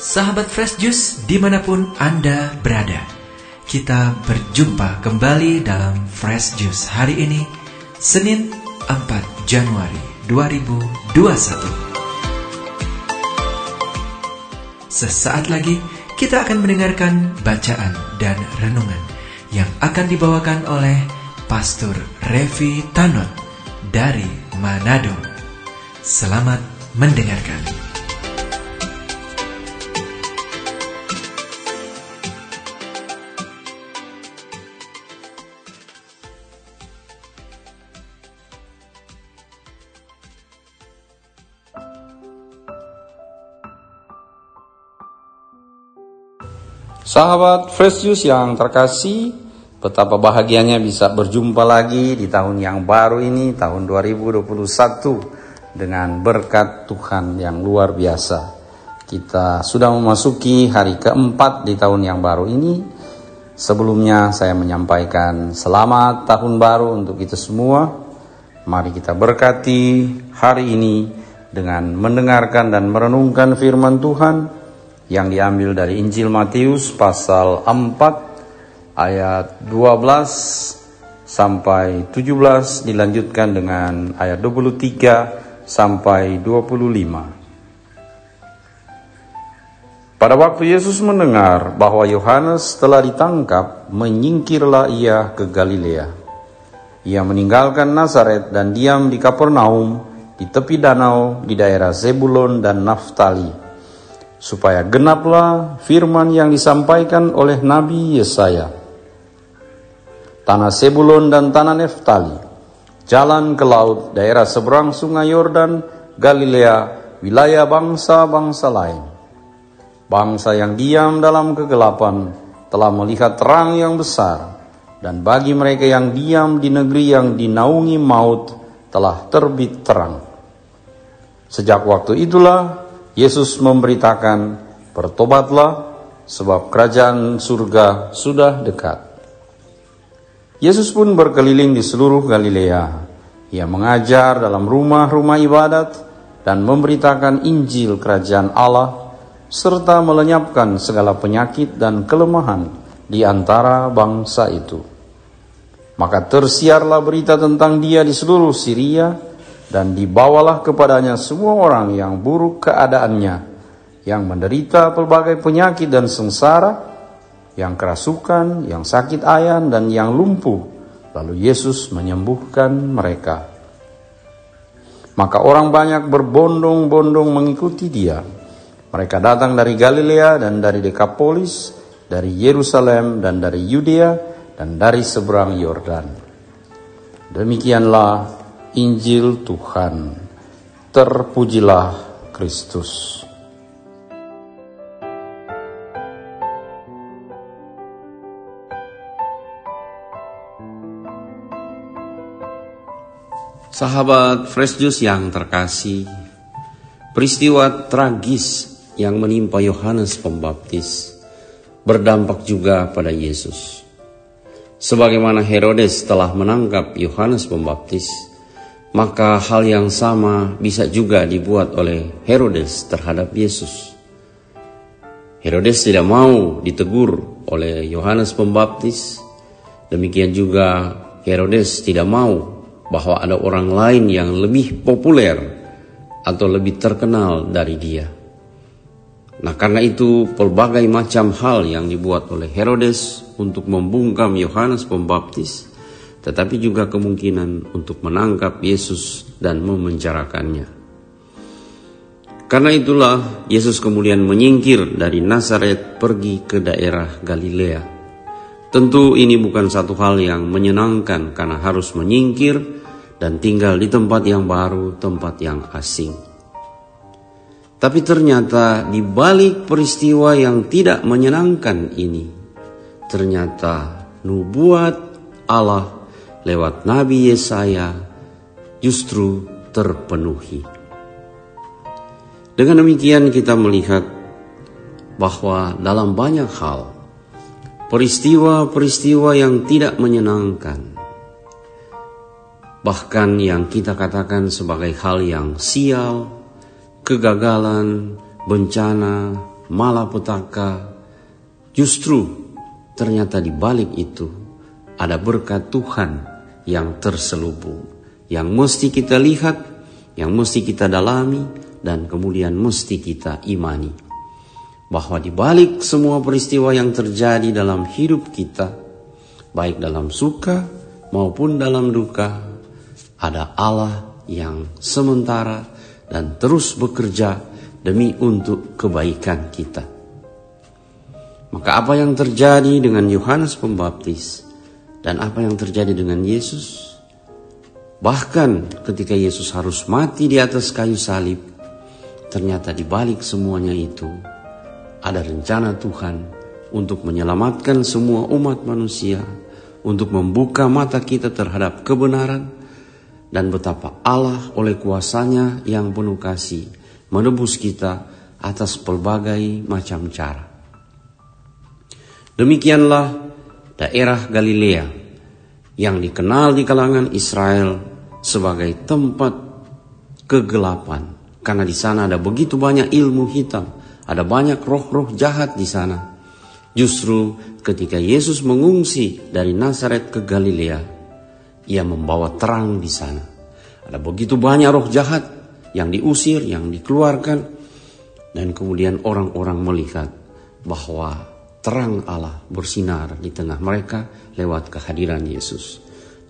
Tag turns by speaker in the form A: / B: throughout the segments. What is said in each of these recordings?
A: Sahabat Fresh Juice di mana pun Anda berada Kita berjumpa kembali dalam Fresh Juice hari ini Senin 4 Januari 2021 Sesaat lagi kita akan mendengarkan bacaan dan renungan Yang akan dibawakan oleh Pastor Revi Tanot dari Manado. Selamat mendengarkan
B: Sahabat Fresh Juice yang terkasih, betapa bahagianya bisa berjumpa lagi di tahun yang baru ini, tahun 2021, dengan berkat Tuhan yang luar biasa. Kita sudah memasuki hari keempat di tahun yang baru ini. Sebelumnya saya menyampaikan selamat tahun baru untuk kita semua. Mari kita berkati hari ini dengan mendengarkan dan merenungkan firman Tuhan yang diambil dari Injil Matius pasal 4 ayat 12 sampai 17 dilanjutkan dengan ayat 23 sampai 25. Pada waktu Yesus mendengar bahwa Yohanes telah ditangkap, menyingkirlah ia ke Galilea. Ia meninggalkan Nazaret dan diam di Kapernaum, di tepi danau di daerah Zebulon dan Naftali supaya genaplah firman yang disampaikan oleh Nabi Yesaya. Tanah Sebulon dan tanah Neftali, jalan ke laut, daerah seberang sungai Yordan, Galilea, wilayah bangsa-bangsa lain. Bangsa yang diam dalam kegelapan telah melihat terang yang besar, dan bagi mereka yang diam di negeri yang dinaungi maut telah terbit terang. Sejak waktu itulah Yesus memberitakan, "Bertobatlah, sebab kerajaan surga sudah dekat." Yesus pun berkeliling di seluruh Galilea. Ia mengajar dalam rumah-rumah ibadat dan memberitakan Injil Kerajaan Allah, serta melenyapkan segala penyakit dan kelemahan di antara bangsa itu. Maka tersiarlah berita tentang Dia di seluruh Syria dan dibawalah kepadanya semua orang yang buruk keadaannya, yang menderita pelbagai penyakit dan sengsara, yang kerasukan, yang sakit ayan, dan yang lumpuh. Lalu Yesus menyembuhkan mereka. Maka orang banyak berbondong-bondong mengikuti dia. Mereka datang dari Galilea dan dari Dekapolis, dari Yerusalem dan dari Yudea dan dari seberang Yordan. Demikianlah Injil Tuhan. Terpujilah Kristus. Sahabat Fresh Juice yang terkasih, peristiwa tragis yang menimpa Yohanes Pembaptis berdampak juga pada Yesus. Sebagaimana Herodes telah menangkap Yohanes Pembaptis, maka hal yang sama bisa juga dibuat oleh Herodes terhadap Yesus. Herodes tidak mau ditegur oleh Yohanes Pembaptis, demikian juga Herodes tidak mau bahwa ada orang lain yang lebih populer atau lebih terkenal dari dia. Nah, karena itu pelbagai macam hal yang dibuat oleh Herodes untuk membungkam Yohanes Pembaptis tetapi juga kemungkinan untuk menangkap Yesus dan memenjarakannya. Karena itulah Yesus kemudian menyingkir dari Nazaret pergi ke daerah Galilea. Tentu ini bukan satu hal yang menyenangkan karena harus menyingkir dan tinggal di tempat yang baru, tempat yang asing. Tapi ternyata di balik peristiwa yang tidak menyenangkan ini, ternyata nubuat Allah lewat Nabi Yesaya justru terpenuhi. Dengan demikian kita melihat bahwa dalam banyak hal peristiwa-peristiwa yang tidak menyenangkan bahkan yang kita katakan sebagai hal yang sial, kegagalan, bencana,
C: malapetaka, justru ternyata di balik itu ada berkat Tuhan yang terselubung, yang mesti kita lihat, yang mesti kita dalami, dan kemudian mesti kita imani. Bahwa di balik semua peristiwa yang terjadi dalam hidup kita, baik dalam suka maupun dalam duka, ada Allah yang sementara dan terus bekerja demi untuk kebaikan kita. Maka apa yang terjadi dengan Yohanes Pembaptis dan apa yang terjadi dengan Yesus? Bahkan ketika Yesus harus mati di atas kayu salib, ternyata di balik semuanya itu ada rencana Tuhan untuk menyelamatkan semua umat manusia, untuk membuka mata kita terhadap kebenaran, dan betapa Allah oleh kuasanya yang penuh kasih menebus kita atas pelbagai macam cara. Demikianlah daerah Galilea yang dikenal di kalangan Israel sebagai tempat kegelapan karena di sana ada begitu banyak ilmu hitam, ada banyak roh-roh jahat di sana. Justru ketika Yesus mengungsi dari Nazaret ke Galilea, ia membawa terang di sana. Ada begitu banyak roh jahat yang diusir, yang dikeluarkan, dan kemudian orang-orang melihat bahwa terang Allah bersinar di tengah mereka lewat kehadiran Yesus.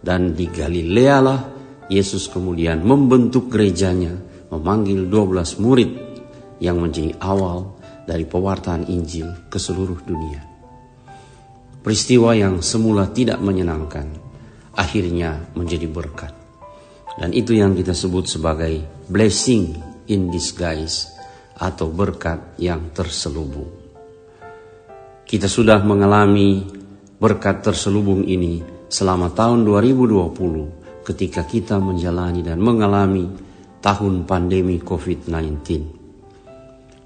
C: Dan di Galilea lah Yesus kemudian membentuk gerejanya, memanggil 12 murid yang menjadi awal dari pewartaan Injil ke seluruh dunia. Peristiwa yang semula tidak menyenangkan, akhirnya menjadi berkat. Dan itu yang kita sebut sebagai blessing in disguise atau berkat yang terselubung. Kita sudah mengalami berkat terselubung ini selama tahun 2020 ketika kita menjalani dan mengalami tahun pandemi COVID-19.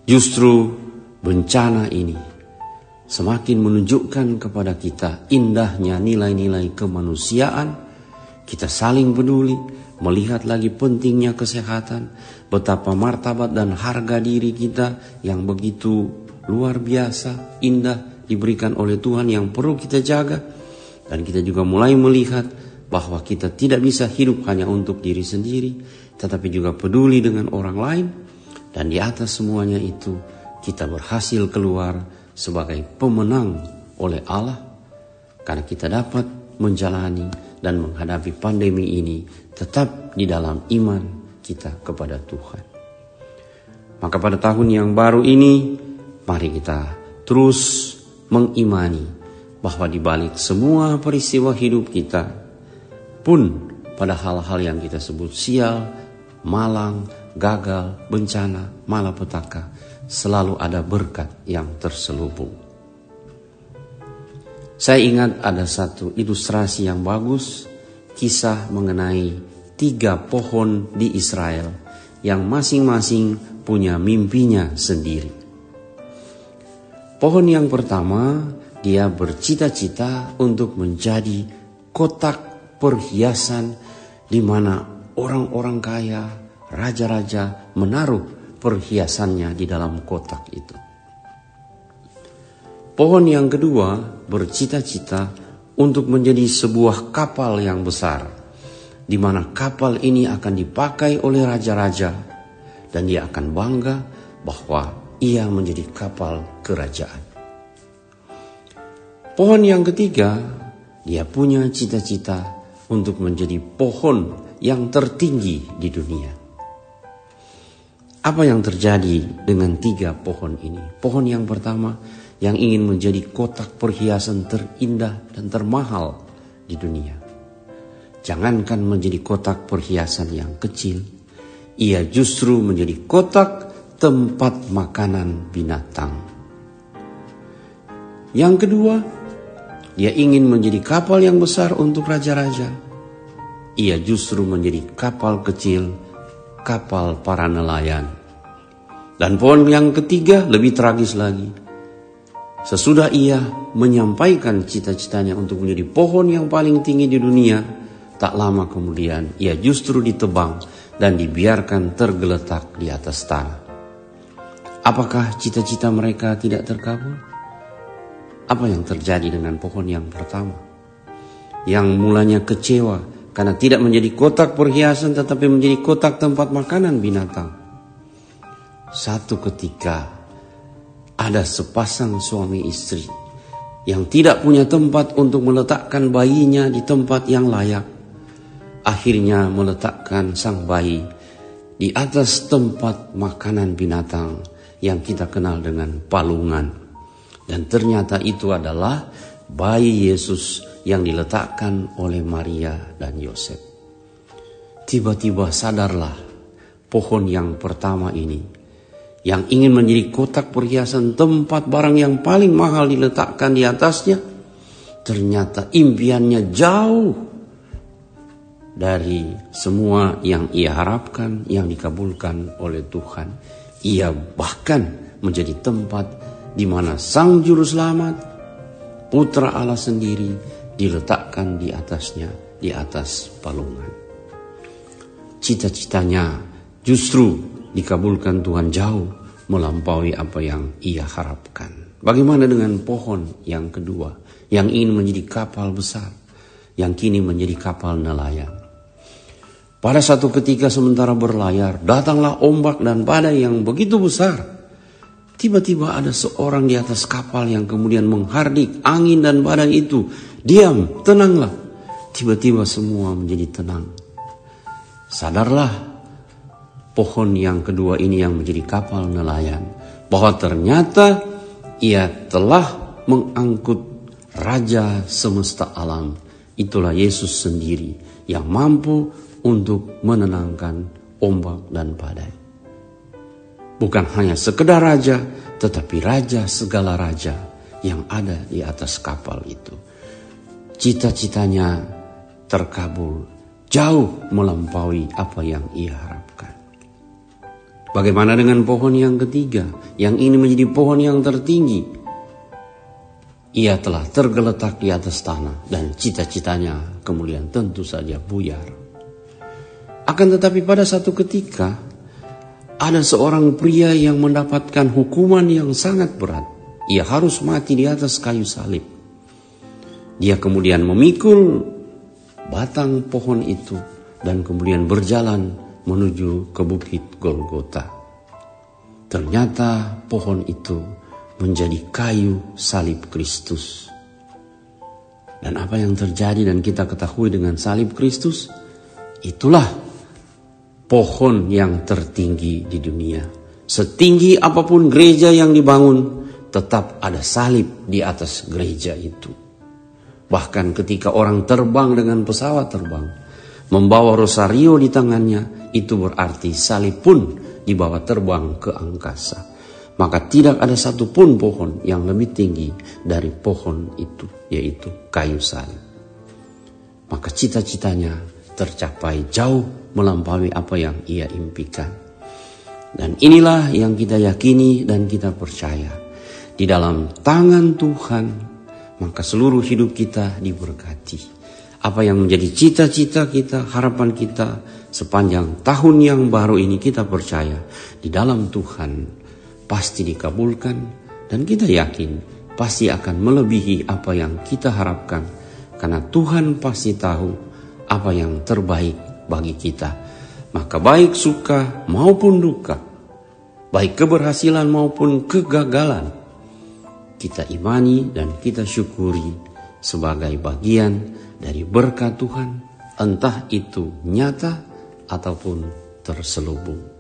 C: Justru bencana ini semakin menunjukkan kepada kita indahnya nilai-nilai kemanusiaan, kita saling peduli, melihat lagi pentingnya kesehatan, betapa martabat dan harga diri kita yang begitu luar biasa, indah diberikan oleh Tuhan yang perlu kita jaga. Dan kita juga mulai melihat bahwa kita tidak bisa hidup hanya untuk diri sendiri, tetapi juga peduli dengan orang lain. Dan di atas semuanya itu kita berhasil keluar sebagai pemenang oleh Allah karena kita dapat menjalani dan menghadapi pandemi ini tetap di dalam iman kita kepada Tuhan. Maka pada tahun yang baru ini, mari kita terus mengimani bahwa di balik semua peristiwa hidup kita, pun pada hal-hal yang kita sebut sial, malang, gagal, bencana, malapetaka, selalu ada berkat yang terselubung. Saya ingat ada satu ilustrasi yang bagus kisah mengenai tiga pohon di Israel yang masing-masing punya mimpinya sendiri. Pohon yang pertama, dia bercita-cita untuk menjadi kotak perhiasan di mana orang-orang kaya, raja-raja menaruh perhiasannya di dalam kotak itu. Pohon yang kedua bercita-cita untuk menjadi sebuah kapal yang besar, di mana kapal ini akan dipakai oleh raja-raja, dan dia akan bangga bahwa ia menjadi kapal kerajaan. Pohon yang ketiga, dia punya cita-cita untuk menjadi pohon yang tertinggi di dunia. Apa yang terjadi dengan tiga pohon ini? Pohon yang pertama, yang ingin menjadi kotak perhiasan terindah dan termahal di dunia. Jangankan menjadi kotak perhiasan yang kecil, ia justru menjadi kotak tempat makanan binatang. Yang kedua, dia ingin menjadi kapal yang besar untuk raja-raja. Ia justru menjadi kapal kecil, kapal para nelayan. Dan poin yang ketiga lebih tragis lagi Sesudah ia menyampaikan cita-citanya untuk menjadi pohon yang paling tinggi di dunia, tak lama kemudian ia justru ditebang dan dibiarkan tergeletak di atas tanah. Apakah cita-cita mereka tidak terkabul? Apa yang terjadi dengan pohon yang pertama? Yang mulanya kecewa karena tidak menjadi kotak perhiasan tetapi menjadi kotak tempat makanan binatang. Satu ketika ada sepasang suami istri yang tidak punya tempat untuk meletakkan bayinya di tempat yang layak. Akhirnya meletakkan sang bayi di atas tempat makanan binatang yang kita kenal dengan palungan. Dan ternyata itu adalah bayi Yesus yang diletakkan oleh Maria dan Yosef. Tiba-tiba sadarlah pohon yang pertama ini yang ingin menjadi kotak perhiasan tempat barang yang paling mahal diletakkan di atasnya. Ternyata impiannya jauh dari semua yang ia harapkan yang dikabulkan oleh Tuhan. Ia bahkan menjadi tempat di mana Sang Juru Selamat, Putra Allah sendiri diletakkan di atasnya, di atas palungan. Cita-citanya justru dikabulkan Tuhan jauh melampaui apa yang ia harapkan. Bagaimana dengan pohon yang kedua yang ingin menjadi kapal besar, yang kini menjadi kapal nelayan? Pada satu ketika sementara berlayar, datanglah ombak dan badai yang begitu besar. Tiba-tiba ada seorang di atas kapal yang kemudian menghardik angin dan badai itu. Diam, tenanglah. Tiba-tiba semua menjadi tenang. Sadarlah pohon yang kedua ini yang menjadi kapal nelayan. Bahwa ternyata ia telah mengangkut Raja semesta alam. Itulah Yesus sendiri yang mampu untuk menenangkan ombak dan badai. Bukan hanya sekedar raja, tetapi raja segala raja yang ada di atas kapal itu. Cita-citanya terkabul jauh melampaui apa yang ia harapkan. Bagaimana dengan pohon yang ketiga yang ini menjadi pohon yang tertinggi? Ia telah tergeletak di atas tanah dan cita-citanya kemudian tentu saja buyar. Akan tetapi pada satu ketika ada seorang pria yang mendapatkan hukuman yang sangat berat. Ia harus mati di atas kayu salib. Dia kemudian memikul batang pohon itu dan kemudian berjalan menuju ke bukit Golgota. Ternyata pohon itu menjadi kayu salib Kristus. Dan apa yang terjadi dan kita ketahui dengan salib Kristus? Itulah pohon yang tertinggi di dunia. Setinggi apa pun gereja yang dibangun, tetap ada salib di atas gereja itu. Bahkan ketika orang terbang dengan pesawat terbang, membawa rosario di tangannya, itu berarti salib pun dibawa terbang ke angkasa. Maka tidak ada satupun pohon yang lebih tinggi dari pohon itu, yaitu kayu salib. Maka cita-citanya tercapai jauh melampaui apa yang ia impikan. Dan inilah yang kita yakini dan kita percaya. Di dalam tangan Tuhan, maka seluruh hidup kita diberkati. Apa yang menjadi cita-cita kita, harapan kita sepanjang tahun yang baru ini kita percaya di dalam Tuhan pasti dikabulkan dan kita yakin pasti akan melebihi apa yang kita harapkan karena Tuhan pasti tahu apa yang terbaik bagi kita. Maka baik suka maupun duka, baik keberhasilan maupun kegagalan, kita imani dan kita syukuri sebagai bagian dari berkat Tuhan, entah itu nyata ataupun terselubung.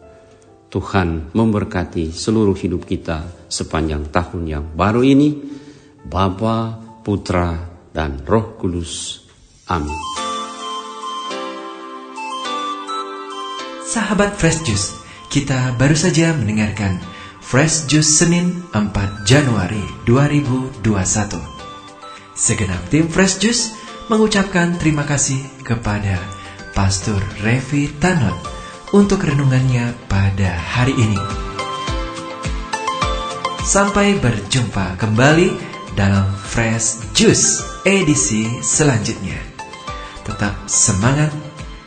C: Tuhan memberkati seluruh hidup kita sepanjang tahun yang baru ini. Bapa, Putra, dan Roh Kudus. Amin.
A: Sahabat Fresh Juice, kita baru saja mendengarkan Fresh Juice Senin 4 Januari 2021. Segenap tim Fresh Juice mengucapkan terima kasih kepada Pastor Revi Tanot untuk renungannya pada hari ini. Sampai berjumpa kembali dalam Fresh Juice edisi selanjutnya. Tetap semangat